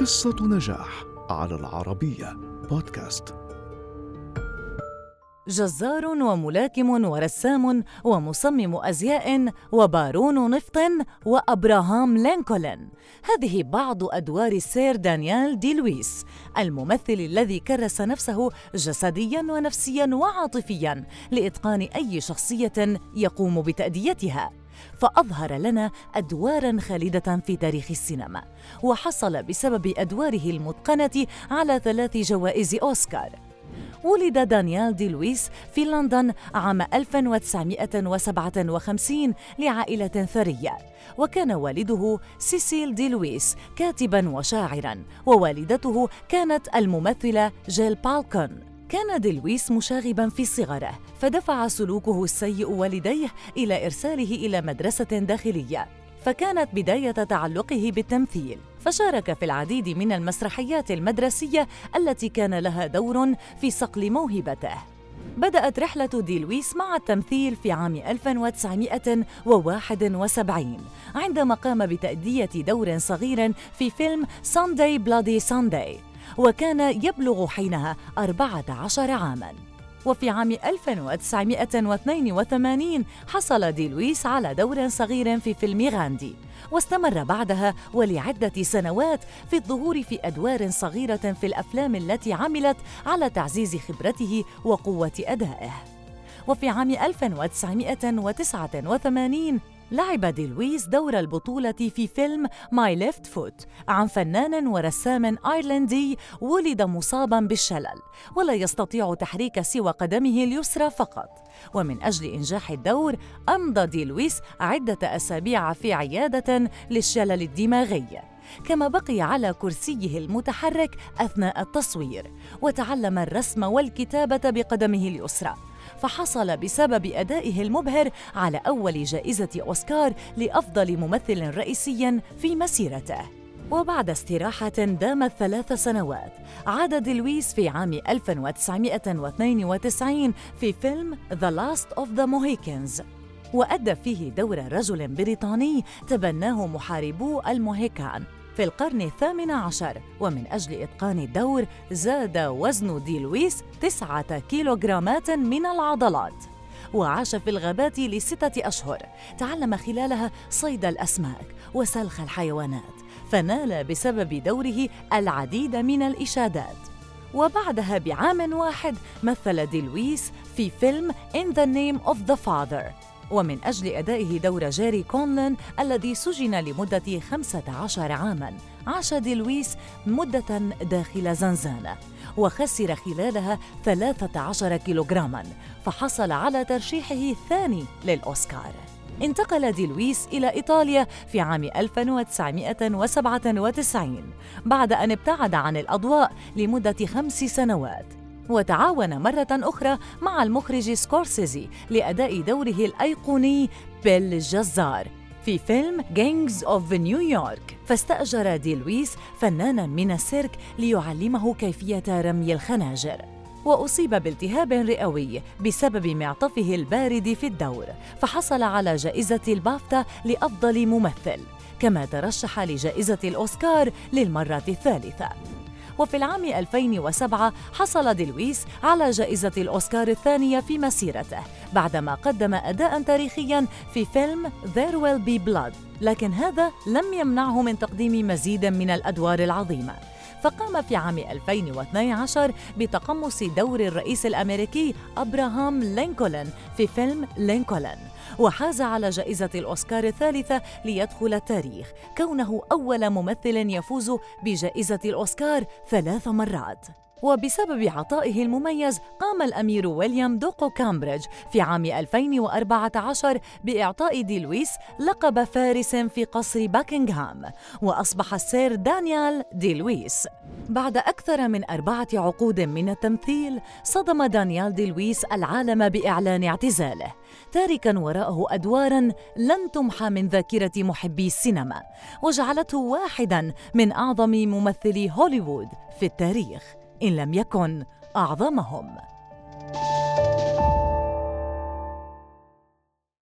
قصة نجاح على العربية بودكاست. جزار وملاكم ورسام ومصمم أزياء وبارون نفط وأبراهام لينكولن. هذه بعض أدوار السير دانيال دي لويس الممثل الذي كرس نفسه جسديا ونفسيا وعاطفيا لإتقان أي شخصية يقوم بتأديتها. فأظهر لنا أدوارا خالدة في تاريخ السينما وحصل بسبب أدواره المتقنة على ثلاث جوائز أوسكار. ولد دانيال دي لويس في لندن عام 1957 لعائلة ثرية وكان والده سيسيل دي لويس كاتبا وشاعرا ووالدته كانت الممثلة جيل بالكون. كان دلويس مشاغبا في صغره فدفع سلوكه السيء والديه إلى إرساله إلى مدرسة داخلية فكانت بداية تعلقه بالتمثيل. فشارك في العديد من المسرحيات المدرسية التي كان لها دور في صقل موهبته. بدأت رحلة دي لويس مع التمثيل في عام 1971 عندما قام بتأدية دور صغير في فيلم Sunday Bloody Sunday وكان يبلغ حينها 14 عاماً. وفي عام 1982 حصل دي لويس على دور صغير في فيلم غاندي واستمر بعدها ولعدة سنوات في الظهور في أدوار صغيرة في الأفلام التي عملت على تعزيز خبرته وقوة أدائه. وفي عام 1989 لعب دي لويس دور البطولة في فيلم My Left Foot عن فنان ورسام أيرلندي ولد مصابا بالشلل ولا يستطيع تحريك سوى قدمه اليسرى فقط. ومن أجل إنجاح الدور أمضى دي لويس عدة أسابيع في عيادة للشلل الدماغي. كما بقي على كرسيه المتحرك أثناء التصوير وتعلم الرسم والكتابة بقدمه اليسرى. فحصل بسبب أدائه المبهر على أول جائزة أوسكار لأفضل ممثل رئيسي في مسيرته. وبعد استراحة دامت ثلاث سنوات عاد دلويس في عام 1992 في فيلم The Last of the Mohicans. وأدى فيه دور رجل بريطاني تبناه محاربو الموهيكان. في القرن الثامن عشر ومن أجل إتقان الدور زاد وزن دي لويس تسعة كيلوغرامات من العضلات. وعاش في الغابات لستة أشهر. تعلم خلالها صيد الأسماك وسلخ الحيوانات فنال بسبب دوره العديد من الإشادات. وبعدها بعام واحد مثل دي لويس في فيلم In the Name of the Father ومن أجل أدائه دور جيري كونلن الذي سجن لمدة 15 عاماً عاش دي لويس مدة داخل زنزانة وخسر خلالها 13 كيلوغراما فحصل على ترشيحه الثاني للأوسكار. انتقل دي لويس إلى إيطاليا في عام 1997 بعد أن ابتعد عن الأضواء لمدة خمس سنوات. وتعاون مرة أخرى مع المخرج سكورسيزي لأداء دوره الأيقوني بيل الجزار في فيلم Gangs of New York فاستأجر دي لويس فنانا من السيرك ليعلمه كيفية رمي الخناجر. وأصيب بالتهاب رئوي بسبب معطفه البارد في الدور فحصل على جائزة البافتا لأفضل ممثل كما ترشح لجائزة الأوسكار للمرة الثالثة. وفي العام 2007 حصل دي لويس على جائزة الأوسكار الثانية في مسيرته بعدما قدم أداء تاريخيا في فيلم There Will Be Blood لكن هذا لم يمنعه من تقديم مزيد من الأدوار العظيمة. فقام في عام 2012 بتقمص دور الرئيس الأمريكي أبراهام لينكولن في فيلم لينكولن. وحاز على جائزة الأوسكار الثالثة ليدخل التاريخ كونه أول ممثل يفوز بجائزة الأوسكار ثلاث مرات. وبسبب عطائه المميز قام الأمير ويليام دوق كامبريدج في عام 2014 بإعطاء دي لويس لقب فارس في قصر باكنغهام وأصبح السير دانيال دي لويس. بعد أكثر من أربعة عقود من التمثيل صدم دانيال دي لويس العالم بإعلان اعتزاله تاركا وراءه أدوارا لن تمحى من ذاكرة محبي السينما وجعلته واحدا من أعظم ممثلي هوليوود في التاريخ. إن لم يكن أعظمهم.